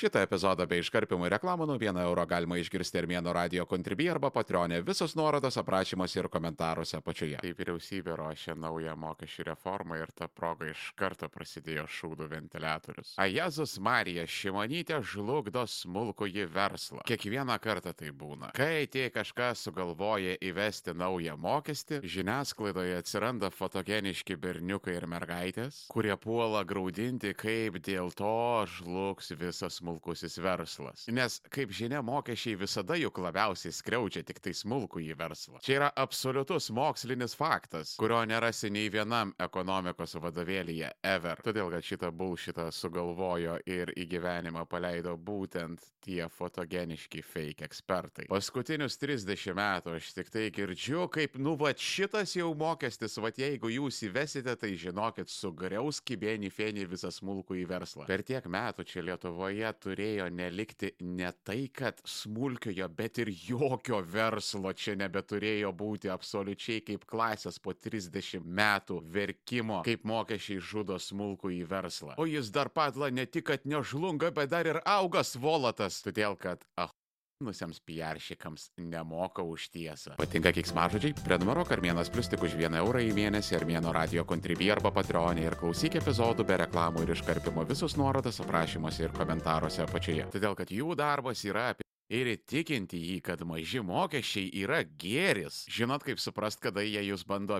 Šitą epizodą bei iškarpimų reklamų nuo 1 euro galima išgirsti Armėno radio kontribį arba patronė. Visos nuorodos aprašymuose ir komentaruose apačioje. Tai vyriausybė ruošia naują mokesčių reformą ir ta proga iš karto prasidėjo šūdų ventiliatorius. Ajezus Marija Šimonytė žlugdo smulkųjį verslą. Kiekvieną kartą tai būna. Kai tie kažkas sugalvoja įvesti naują mokestį, žiniasklaidoje atsiranda fotogeniški berniukai ir mergaitės, kurie puola graudinti, kaip dėl to žlugs visas smulkus smulkusis verslas. Nes, kaip žinia, mokesčiai visada juk labiausiai skriaudžia tik tai smulkų į verslą. Čia yra absoliutus mokslinis faktas, kurio nerasi nei vienam ekonomikos vadovėlyje ever. Todėl, kad šitą bulšitą sugalvojo ir į gyvenimą paleido būtent tie fotogeniški fake ekspertai. Paskutinius 30 metų aš tik tai girdžiu, kaip, nu, va šitas jau mokestis, va jeigu jūs įvesite, tai žinokit, sugriaus kibenį fenį visą smulkų į verslą. Per tiek metų čia Lietuvoje turėjo nelikti ne tai, kad smulkiojo, bet ir jokio verslo čia nebeturėjo būti absoliučiai kaip klasės po 30 metų verkimo, kaip mokesčiai žudo smulkų į verslą. O jis dar padla ne tik, kad nežlunga, bet dar ir auga svolatas, todėl kad, ah, Nusiems piaršikams nemoka už tiesą. Patinka kiksmažodžiai? Prenumeruok Armėnas Plus tik už 1 eurą į mėnesį Armėno radio kontribį arba patronį ir klausyk epizodų be reklamų ir iškarpimo visus nuorodas aprašymuose ir komentaruose apačioje. Todėl, kad jų darbas yra apie ir įtikinti jį, kad maži mokesčiai yra gėris. Žinot, kaip suprast, kada jie jūs bando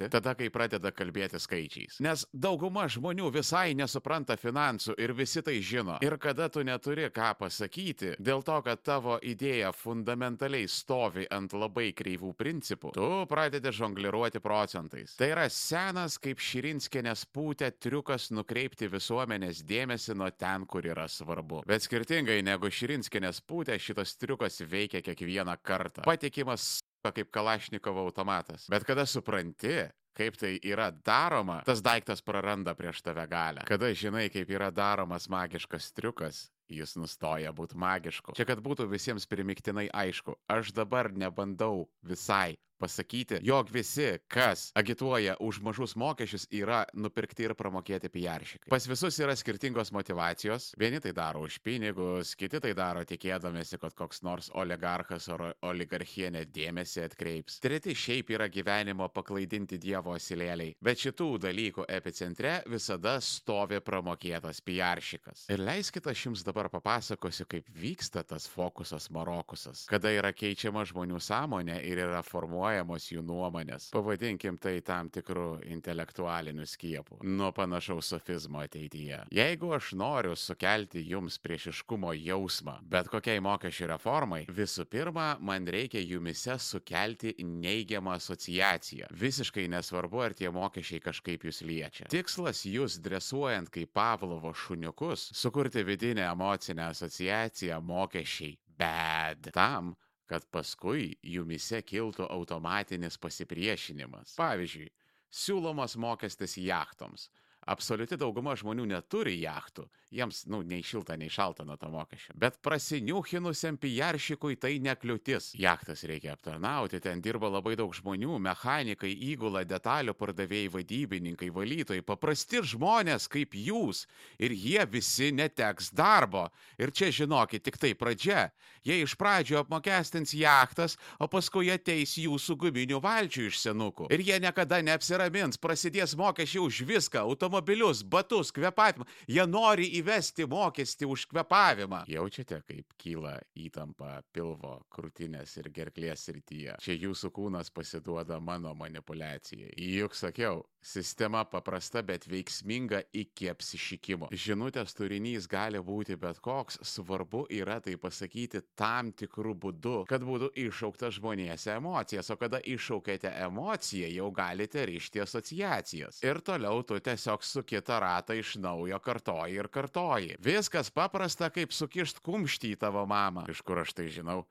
apipirkti? Tada, kai pradeda kalbėti skaičiais. Nes dauguma žmonių visai nesupranta finansų ir visi tai žino. Ir kada tu neturi ką pasakyti, dėl to, kad tavo idėja fundamentaliai stovi ant labai kreivų principų, tu pradedi žongliruoti procentais. Tai yra senas kaip Širinskinės pūtė triukas nukreipti visuomenės dėmesį nuo ten, kur yra svarbu. Bet skirtingai negu Širinskinės pūtė, šitas triukas veikia kiekvieną kartą. Patikimas kaip Kalašnikovo automatas. Bet kada supranti, kaip tai yra daroma, tas daiktas praranda prieš tave galę. Kada žinai, kaip yra daromas magiškas triukas, jis nustoja būti magišku. Čia kad būtų visiems primiktinai aišku, aš dabar nebandau visai pasakyti, jog visi, kas agituoja už mažus mokesčius, yra nupirkti ir pramokėti pijaršikai. Pas visus yra skirtingos motivacijos. Vieni tai daro už pinigus, kiti tai daro tikėdamėsi, kad koks nors oligarchas ar oligarchienė dėmesį atkreips. Treti šiaip yra gyvenimo paklaidinti Dievo asilėliai. Bet šitų dalykų epicentre visada stovi pramokėtas pijaršikas. Ir leiskite aš jums dabar papasakosiu, kaip vyksta tas fokusas Marokusas. Kada yra keičiama žmonių sąmonė ir yra formuojama formuojamos jų nuomonės, pavadinkim tai tam tikrų intelektualinių skiepų, nuo panašaus sofizmo ateityje. Jeigu aš noriu sukelti jums priešiškumo jausmą, bet kokiai mokesčių reformai, visų pirma, man reikia jumise sukelti neigiamą asociaciją. Visiškai nesvarbu, ar tie mokesčiai kažkaip jūs liečia. Tikslas jūs dresuojant kaip Pavlovo šuniukus, sukurti vidinę emocinę asociaciją mokesčiai. Bet tam, kad paskui jumise kiltų automatinis pasipriešinimas. Pavyzdžiui, siūlomas mokestis jachtoms. Absoliuti dauguma žmonių neturi jachtų, jiems, nu, nei šilta, nei šalta nuo to mokesčio. Bet prasiniuchinusiam pijaršikui tai nekliūtis. Jachtas reikia aptarnauti, ten dirba labai daug žmonių - mechanikai, įgula, detalių pardavėjai, vadybininkai, valytojai, paprasti žmonės kaip jūs. Ir jie visi neteks darbo. Ir čia žinokit, tik tai pradžia. Jie iš pradžio apmokestins jachtas, o paskui ateis jūsų guminių valčių iš senukų. Ir jie niekada neapsiramins, prasidės mokesčiai už viską - automobilius, batus, kvepavimą. Jie nori įvesti mokestį už kvepavimą. Jaučiate, kaip kyla įtampa pilvo, krūtinės ir gerklės srityje. Čia jūsų kūnas pasiduoda mano manipulacijai. Juk sakiau, sistema paprasta, bet veiksminga iki apsišikimo. Žinutės turinys gali būti bet koks, svarbu yra tai pasakyti tam tikrų būdų, kad būtų iššaukta žmonėse emocijas, o kada iššaukėte emociją, jau galite ryšti asociacijas. Ir toliau tu tiesiog su kita ratą iš naujo kartoji ir kartoji. Viskas paprasta, kaip sukišt kumštį į tavo mamą. Iš kur aš tai žinau?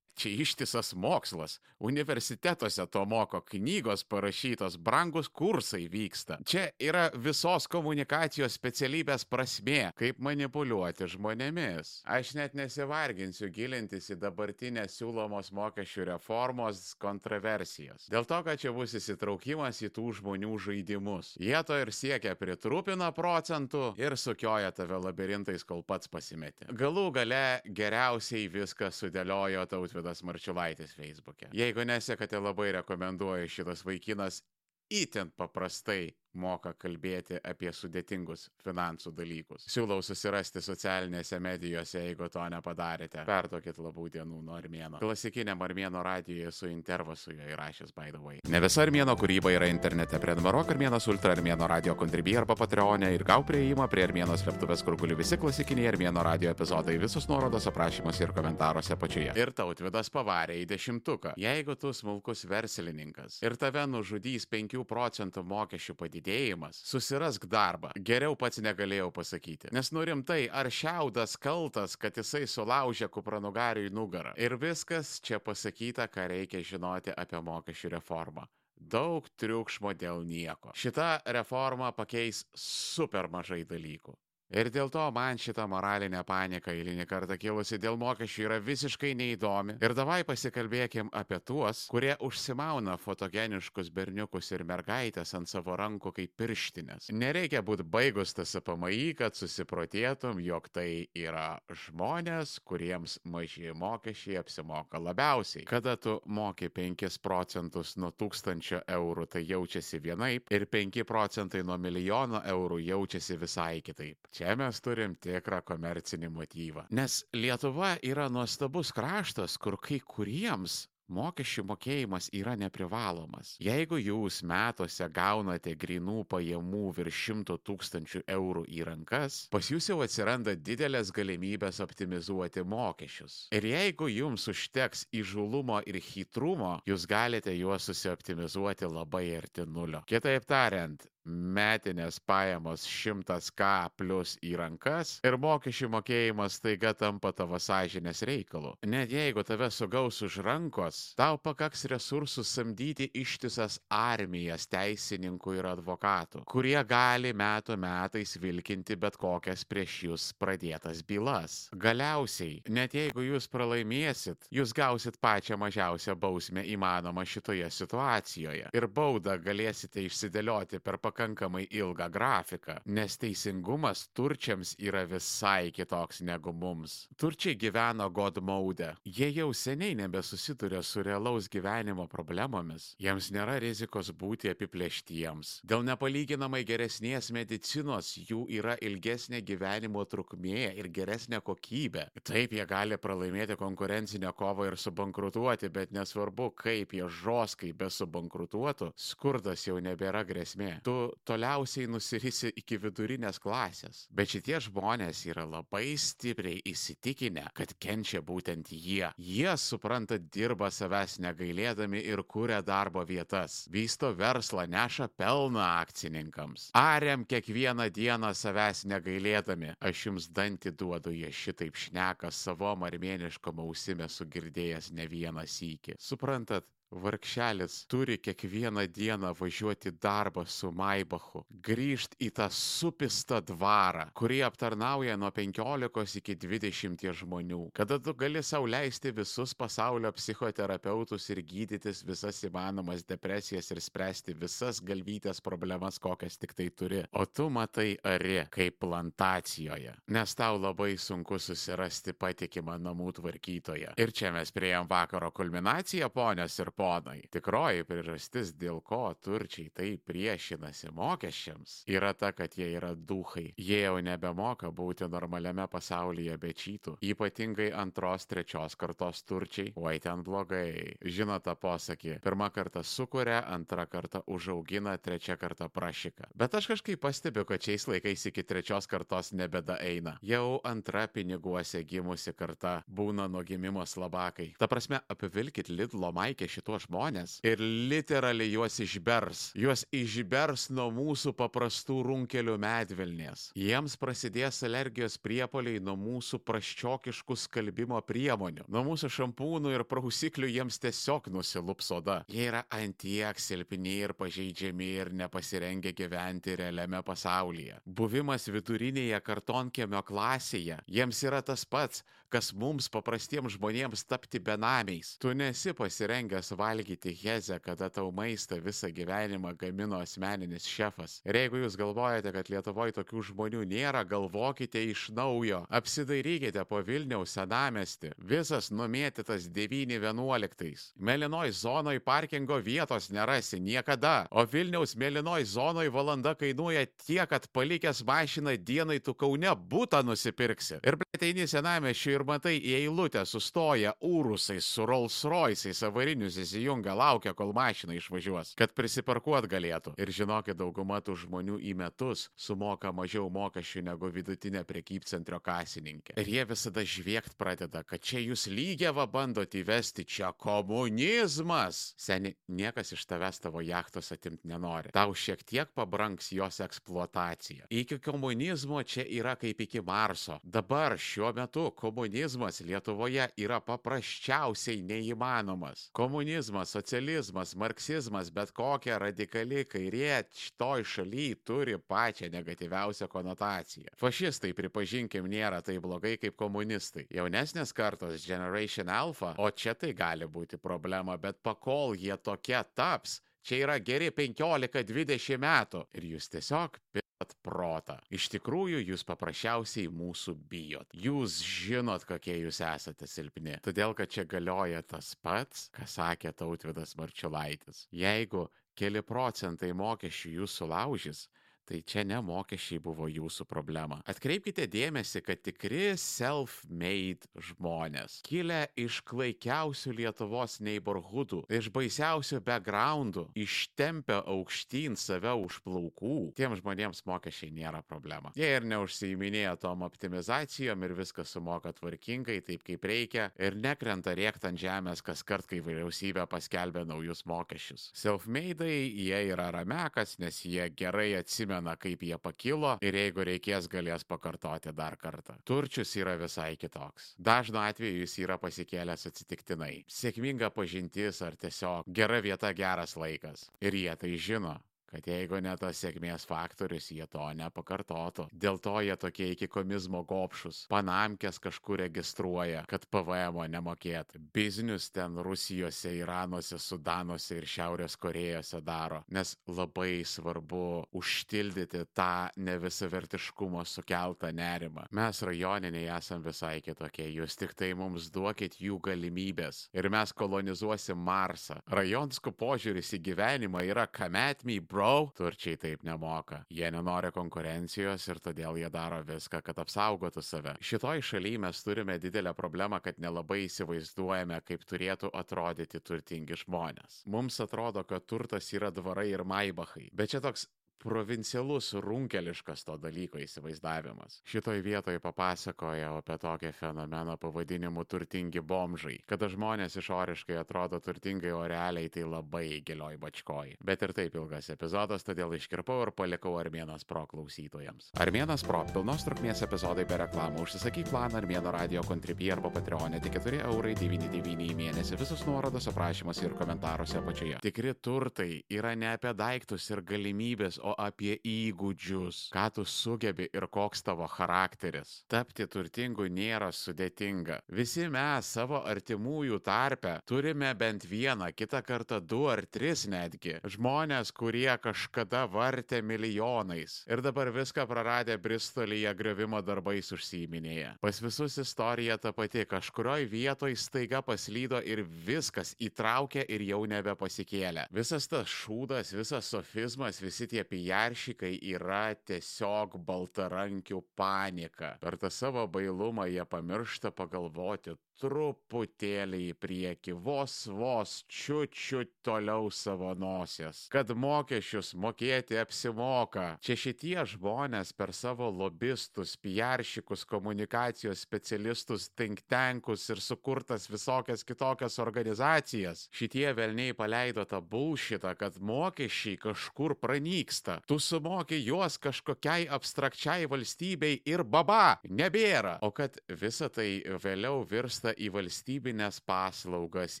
Čia ištisas mokslas. Universitetuose to moko, knygos parašytos, brangus kursai vyksta. Čia yra visos komunikacijos specialybės prasme, kaip manipuliuoti žmonėmis. Aš net nesivarginsiu gilintis į dabartinę siūlomos mokesčių reformos kontroversijas. Dėl to, kad čia bus įsitraukimas į tų žmonių žaidimus. Jie to ir siekia pritrupina procentų ir sukioja tave labirintais, kol pats pasimeti. Galų gale geriausiai viską sudėliojo Tautvidas Marčiulaitis Facebook'e. Jeigu nesekate, labai rekomenduoju šitas vaikinas itin paprastai moka kalbėti apie sudėtingus finansų dalykus. Siūlau susirasti socialinėse medijose, jeigu to nepadarėte. Perduokit labų dienų nuo Armėno. Klasikiniam Armėno radijoje su intervu su juo įrašęs, way. Ne visa Armėno kūryba yra internete. Prenumeruok Armėnas Ultra Armėno radio kontribį arba Patreonė ir gau prieimą prie Armėno slėptuvės, kur guli visi klasikiniai Armėno radio epizodai, visus nuorodos aprašymuose ir komentaruose pačioje. Ir tautvidas pavarė į dešimtuką. Jeigu tu smulkus verslininkas ir tave nužudys 5 procentų mokesčių padidėjimas, padidėjimas. Susirask darbą. Geriau pats negalėjau pasakyti. Nes nu rimtai, ar šiaudas kaltas, kad jisai sulaužė kupranugariui nugarą. Ir viskas čia pasakyta, ką reikia žinoti apie mokesčių reformą. Daug triukšmo dėl nieko. Šita reforma pakeis super mažai dalykų. Ir dėl to man šita moralinė panika eilinį kartą kilusi dėl mokesčių yra visiškai neįdomi. Ir davai pasikalbėkim apie tuos, kurie užsimauna fotogeniškus berniukus ir mergaitės ant savo rankų kaip pirštinės. Nereikia būti baigus tas apamai, kad susiprotėtum, jog tai yra žmonės, kuriems maži mokesčiai apsimoka labiausiai. Kada tu moki 5 procentus nuo 1000 eurų, tai jaučiasi vienaip ir 5 procentai nuo milijono eurų jaučiasi visai kitaip. Čia čia mes turim tikrą komercinį motyvą. Nes Lietuva yra nuostabus kraštas, kur kai kuriems mokesčių mokėjimas yra neprivalomas. Jeigu jūs metuose gaunate grinų pajamų virš 100 tūkstančių eurų į rankas, pas jūs jau atsiranda didelės galimybės optimizuoti mokesčius. Ir jeigu jums užteks įžulumo ir hitrumo, jūs galite juos susioptimizuoti labai arti nulio. Kitaip tariant, metinės pajamos 100k plus į rankas ir mokesčių mokėjimas taiga tampa tavo sąžinės reikalu. Net jeigu tave sugaus už rankos, tau pakaks resursų samdyti ištisas armijas teisininkų ir advokatų, kurie gali metų metais vilkinti bet kokias prieš jūs pradėtas bylas. Galiausiai, net jeigu jūs pralaimėsit, jūs gausit pačią mažiausią bausmę įmanomą šitoje situacijoje ir baudą galėsite išsidėlioti per pakankamai pakankamai ilgą grafiką, nes teisingumas turčiams yra visai kitoks negu mums. Turčiai gyveno God maude. Jie jau seniai nebesusiduria su realaus gyvenimo problemomis. Jiems nėra rizikos būti apiplėštiems. Dėl nepalyginamai geresnės medicinos jų yra ilgesnė gyvenimo trukmė ir geresnė kokybė. Taip jie gali pralaimėti konkurencinę kovą ir subankrutuoti, bet nesvarbu, kaip jie žoskai besubankrutuotų, skurdas jau nebėra grėsmė. Tu toliausiai nusirisi iki vidurinės klasės. Bet šitie žmonės yra labai stipriai įsitikinę, kad kenčia būtent jie. Jie, supranta, dirba savęs negailėdami ir kuria darbo vietas. Vysto verslą, neša pelną akcininkams. Ariam kiekvieną dieną savęs negailėdami. Aš jums dantį duodu, jie šitaip šneka savo armėniškom ausime sugirdėjęs ne vieną sykį. Suprantat, Varkšelis turi kiekvieną dieną važiuoti darbą su Maibachu, grįžti į tą supistą dvarą, kurį aptarnauja nuo 15 iki 20 žmonių, kada tu gali sau leisti visus pasaulio psichoterapeutus ir gydytis visas įmanomas depresijas ir spręsti visas galvytės problemas, kokias tik tai turi. O tu matai ari kaip plantacijoje, nes tau labai sunku susirasti patikimą namų tvarkytoją. Ir čia mes prieėm vakaro kulminaciją, ponios ir ponios ponai, tikroji priežastis, dėl ko turčiai taip priešinasi mokesčiams, yra ta, kad jie yra duhai. Jie jau nebemoka būti normaliame pasaulyje be čytų. Ypatingai antros, trečios kartos turčiai. Oi ten blogai. Žino tą posakį. Pirmą kartą sukuria, antrą kartą užaugina, trečią kartą prašyka. Bet aš kažkaip pastebiu, kad šiais laikais iki trečios kartos nebeda eina. Jau antra piniguose gimusi karta būna nuo gimimo slabakai. Ta prasme, apivilkit Lidlo maikę šituo tuos žmonės ir literaliai juos išbers. Juos išbers nuo mūsų paprastų runkelių medvilnės. Jiems prasidės alergijos priepoliai nuo mūsų praščiokiškų skalbimo priemonių. Nuo mūsų šampūnų ir prausiklių jiems tiesiog nusilups oda. Jie yra antiek silpni ir pažeidžiami ir nepasirengę gyventi realiame pasaulyje. Buvimas vidurinėje kartonkiemio klasėje jiems yra tas pats, kas mums paprastiems žmonėms tapti benamiais. Tu nesi pasirengęs valgyti hezę, kada tau maistą visą gyvenimą gamino asmeninis šefas. Ir jeigu jūs galvojate, kad Lietuvoje tokių žmonių nėra, galvokite iš naujo. Apsidairykite po Vilniaus senamesti. Visas numėtytas 9.11. Melinoj zonoj parkingo vietos nerasi niekada. O Vilniaus melinoj zonoj valanda kainuoja tiek, kad palikęs mašiną dienai tu kaune būtą nusipirksi. Ir plėteini senamešį ir matai į eilutę sustoja urusai su Rolls Royce'ais avarinius įsijungia, laukia, kol mašina išvažiuos, kad prisiparkuot galėtų. Ir žinokit, dauguma tų žmonių į metus sumoka mažiau mokesčių negu vidutinė prekybcentrio kasininkė. Ir jie visada žviegt pradeda, kad čia jūs lygiavą bandot įvesti, čia komunizmas. Seni, niekas iš tavęs tavo jachtos atimti nenori. Tau šiek tiek pabranks jos eksploatacija. Iki komunizmo čia yra kaip iki Marso. Dabar šiuo metu komunizmas Lietuvoje yra paprasčiausiai neįmanomas. Komunizmas, socializmas, marksizmas, bet kokia radikali kairė šitoj šaly turi pačią negatyviausią konotaciją. Fašistai, pripažinkim, nėra taip blogai kaip komunistai. Jaunesnės kartos Generation Alpha, o čia tai gali būti problema, bet pakol jie tokie taps, čia yra geri 15-20 metų ir jūs tiesiog pilot protą. Iš tikrųjų, jūs paprasčiausiai mūsų bijot. Jūs žinot, kokie jūs esate silpni. Todėl, kad čia galioja tas pats, ką sakė tautvidas Marčiulaitis. Jeigu keli procentai mokesčių jūs sulaužys, tai čia ne mokesčiai buvo jūsų problema. Atkreipkite dėmesį, kad tikri self-made žmonės, kilę iš klaikiausių Lietuvos neighborhoodų, iš baisiausių backgroundų, ištempę aukštyn save už plaukų, tiem žmonėms mokesčiai nėra problema. Jie ir neužsiiminėja tom optimizacijom ir viską sumoka tvarkingai, taip kaip reikia, ir nekrenta rėkt ant žemės kas kart, kai vyriausybė paskelbė naujus mokesčius. Self-made'ai jie yra ramekas, nes jie gerai atsimena atsimena, kaip jie pakilo ir jeigu reikės, galės pakartoti dar kartą. Turčius yra visai kitoks. Dažnu atveju jis yra pasikėlęs atsitiktinai. Sėkminga pažintis ar tiesiog gera vieta, geras laikas. Ir jie tai žino kad jeigu ne tas sėkmės faktorius, jie to nepakartotų. Dėl to jie tokie iki komizmo gopšus. Panamkės kažkur registruoja, kad PVM nemokėt. Biznius ten Rusijose, Iranuose, Sudanuose ir Šiaurės Korejose daro, nes labai svarbu užtildyti tą nevisavertiškumo sukeltą nerimą. Mes rajoniniai esam visai kitokie, jūs tik tai mums duokit jų galimybės ir mes kolonizuosim Marsą. Rajonskų požiūris į gyvenimą yra kametmi bro bro, turčiai taip nemoka. Jie nenori konkurencijos ir todėl jie daro viską, kad apsaugotų save. Šitoj šalyje mes turime didelę problemą, kad nelabai įsivaizduojame, kaip turėtų atrodyti turtingi žmonės. Mums atrodo, kad turtas yra dvarai ir maibachai. Bet čia toks provincialus, runkeliškas to dalyko įsivaizdavimas. Šitoj vietoje papasakoja apie tokį fenomeną pavadinimu turtingi bomžai. Kada žmonės išoriškai atrodo turtingai, o realiai tai labai gilioj bačkoj. Bet ir taip ilgas epizodas, todėl iškirpau ir palikau Armėnas Pro klausytojams. Armėnas Pro pilnos trukmės epizodai be reklamų. Užsisakyk planą Armėno radio kontribį arba Patreonė tik 4 eurai 99 į mėnesį. Visus nuorodos aprašymuose ir komentaruose apačioje. Tikri turtai yra ne apie daiktus ir galimybės, o apie įgūdžius, ką tu sugebi ir koks tavo charakteris. Tapti turtingu nėra sudėtinga. Visi mes savo artimųjų tarpe turime bent vieną, kitą kartą du ar tris netgi. Žmonės, kurie kažkada vartė milijonais ir dabar viską praradę Bristolyje grevimo darbais užsiiminėja. Pas visus istorija ta pati, kažkurioje vietoje staiga paslydo ir viskas įtraukė ir jau nebepasikėlė. Visas tas šūdas, visas sofizmas, visi tie pijaršikai yra tiesiog baltarankių panika. Per tą savo bailumą jie pamiršta pagalvoti truputėlį į priekį, vos vos čiučiu toliau savo nosies, kad mokesčius mokėti apsimoka. Čia šitie žmonės per savo lobistus, piaršikus, komunikacijos specialistus, think tankus ir sukurtas visokias kitokias organizacijas. Šitie velniai paleido tą bulšitą, kad mokesčiai kažkur pranyksta. Tu sumoki juos kažkokiai abstrakčiai valstybei ir baba, nebėra. O kad visa tai vėliau virsta į valstybinės paslaugas,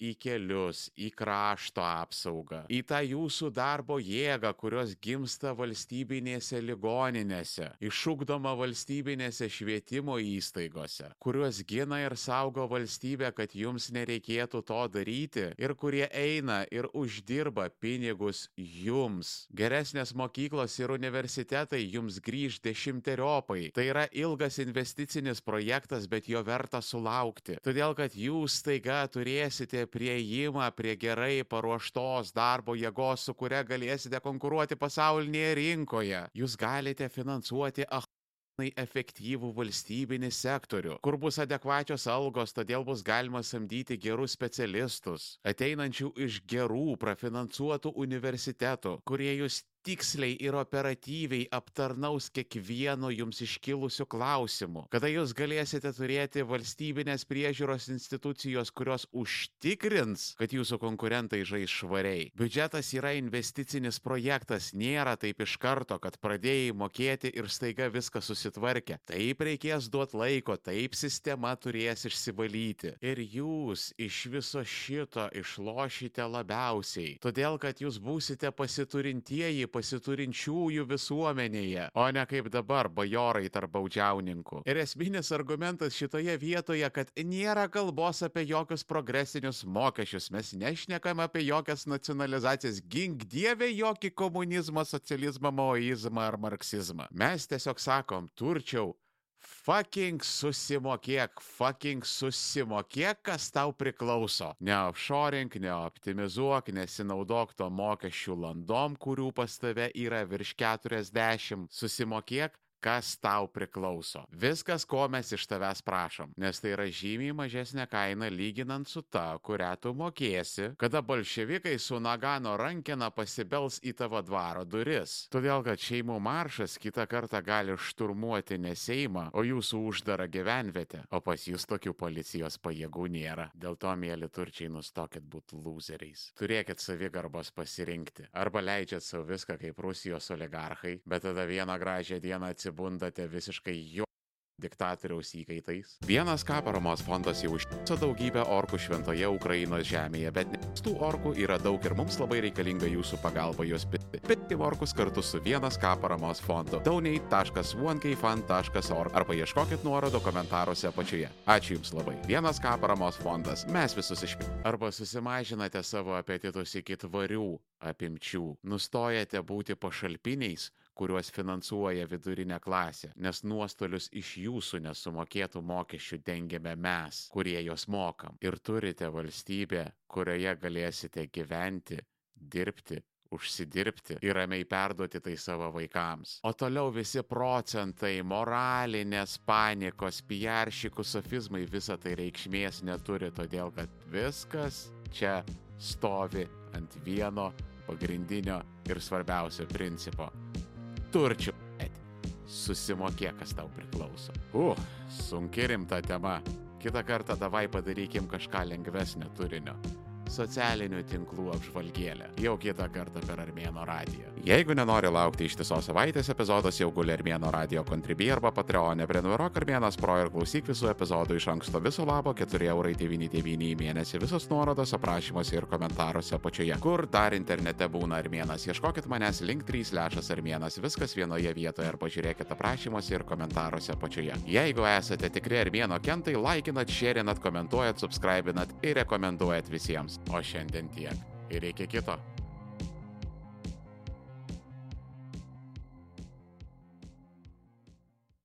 į kelius, į krašto apsaugą, į tą jūsų darbo jėgą, kurios gimsta valstybinėse ligoninėse, išugdoma valstybinėse švietimo įstaigose, kuriuos gina ir saugo valstybė, kad jums nereikėtų to daryti ir kurie eina ir uždirba pinigus jums. Geresnės mokyklos ir universitetai jums grįž dešimteriopai. Tai yra ilgas investicinis projektas, bet jo verta sulaukti. Todėl, kad jūs staiga turėsite prieimą prie gerai paruoštos darbo jėgos, su kuria galėsite konkuruoti pasaulinėje rinkoje. Jūs galite finansuoti ah efektyvų valstybinį sektorių, kur bus adekvačios algos, todėl bus galima samdyti gerus specialistus, ateinančių iš gerų prafinansuotų universitetų, kurie jūs tiksliai ir operatyviai aptarnaus kiekvienu jums iškilusiu klausimu, kada jūs galėsite turėti valstybinės priežiūros institucijos, kurios užtikrins, kad jūsų konkurentai žais švariai. Biudžetas yra investicinis projektas, nėra taip iš karto, kad pradėjai mokėti ir staiga viskas susitvarkė. Taip reikės duoti laiko, taip sistema turės išsivalyti. Ir jūs iš viso šito išlošite labiausiai, todėl kad jūs būsite pasiturintieji pasiturinčiųjų visuomenėje, o ne kaip dabar bajorai tarp baudžiauninkų. Ir esminis argumentas šitoje vietoje, kad nėra kalbos apie jokius progresinius mokesčius, mes nešnekam apie jokias nacionalizacijas, gink dievė jokį komunizmą, socializmą, maoizmą ar marksizmą. Mes tiesiog sakom, turčiau, fucking susimokėk, fucking susimokėk, kas tau priklauso. Neoffshoring, neoptimizuok, nesinaudok to mokesčių landom, kurių pas tave yra virš 40. Susimokėk, kas tau priklauso. Viskas, ko mes iš tavęs prašom, nes tai yra žymiai mažesnė kaina lyginant su ta, kurią tu mokėsi, kada bolševikai su Nagano rankena pasibels į tavo dvaro duris. Todėl, kad šeimų maršas kitą kartą gali šturmuoti ne Seimą, o jūsų uždarą gyvenvietę, o pas jūs tokių policijos pajėgų nėra. Dėl to, mėly turčiai, nustokit būti loseriais. Turėkit savigarbos pasirinkti. Arba leidžiat savo viską kaip Rusijos oligarchai, bet tada vieną gražią dieną atsibūsite atsibundate visiškai jo diktatoriaus įkaitais. Vienas ką paramos fondas jau užtiso daugybę orkų šventoje Ukrainos žemėje, bet tų orkų yra daug ir mums labai reikalinga jūsų pagalba juos pirkti. Pirkti orkus kartu su vienas ką paramos fondu. donate.onekfund.org arba ieškokit nuorodo komentaruose apačioje. Ačiū Jums labai. Vienas ką paramos fondas. Mes visus išpirkti. Arba susimažinate savo apetitus iki tvarių apimčių. Nustojate būti pašalpiniais kuriuos finansuoja vidurinė klasė, nes nuostolius iš jūsų nesumokėtų mokesčių dengiame mes, kurie juos mokam. Ir turite valstybę, kurioje galėsite gyventi, dirbti, užsidirbti ir ramiai perduoti tai savo vaikams. O toliau visi procentai, moralinės panikos, piaršikų sofizmai, visa tai reikšmės neturi, todėl kad viskas čia stovi ant vieno pagrindinio ir svarbiausio principo turčių. Susimokėk, kas tau priklauso. Uh, sunki rimta tema. Kitą kartą davai padarykim kažką lengvesnio turinio socialinių tinklų apžvalgėlę. Jau kitą kartą per Armėno radiją. Jeigu nenori laukti ištisos savaitės epizodas, jau guli Armėno radio kontribį arba Patreonė, prenumeruok Armėnas Pro ir klausyk visų epizodų iš anksto viso labo 4,99 į mėnesį. Visos nuorodos aprašymuose ir komentaruose apačioje. Kur dar internete būna Armėnas? Ieškokit manęs link 3 lešas Armėnas, viskas vienoje vietoje ir pažiūrėkit aprašymuose ir komentaruose apačioje. Jeigu esate tikri Armėno kentai, laikinat, šėrinat, komentuojat, subscribinat ir rekomenduojat visiems. O šiandien tiek. Ir iki kito.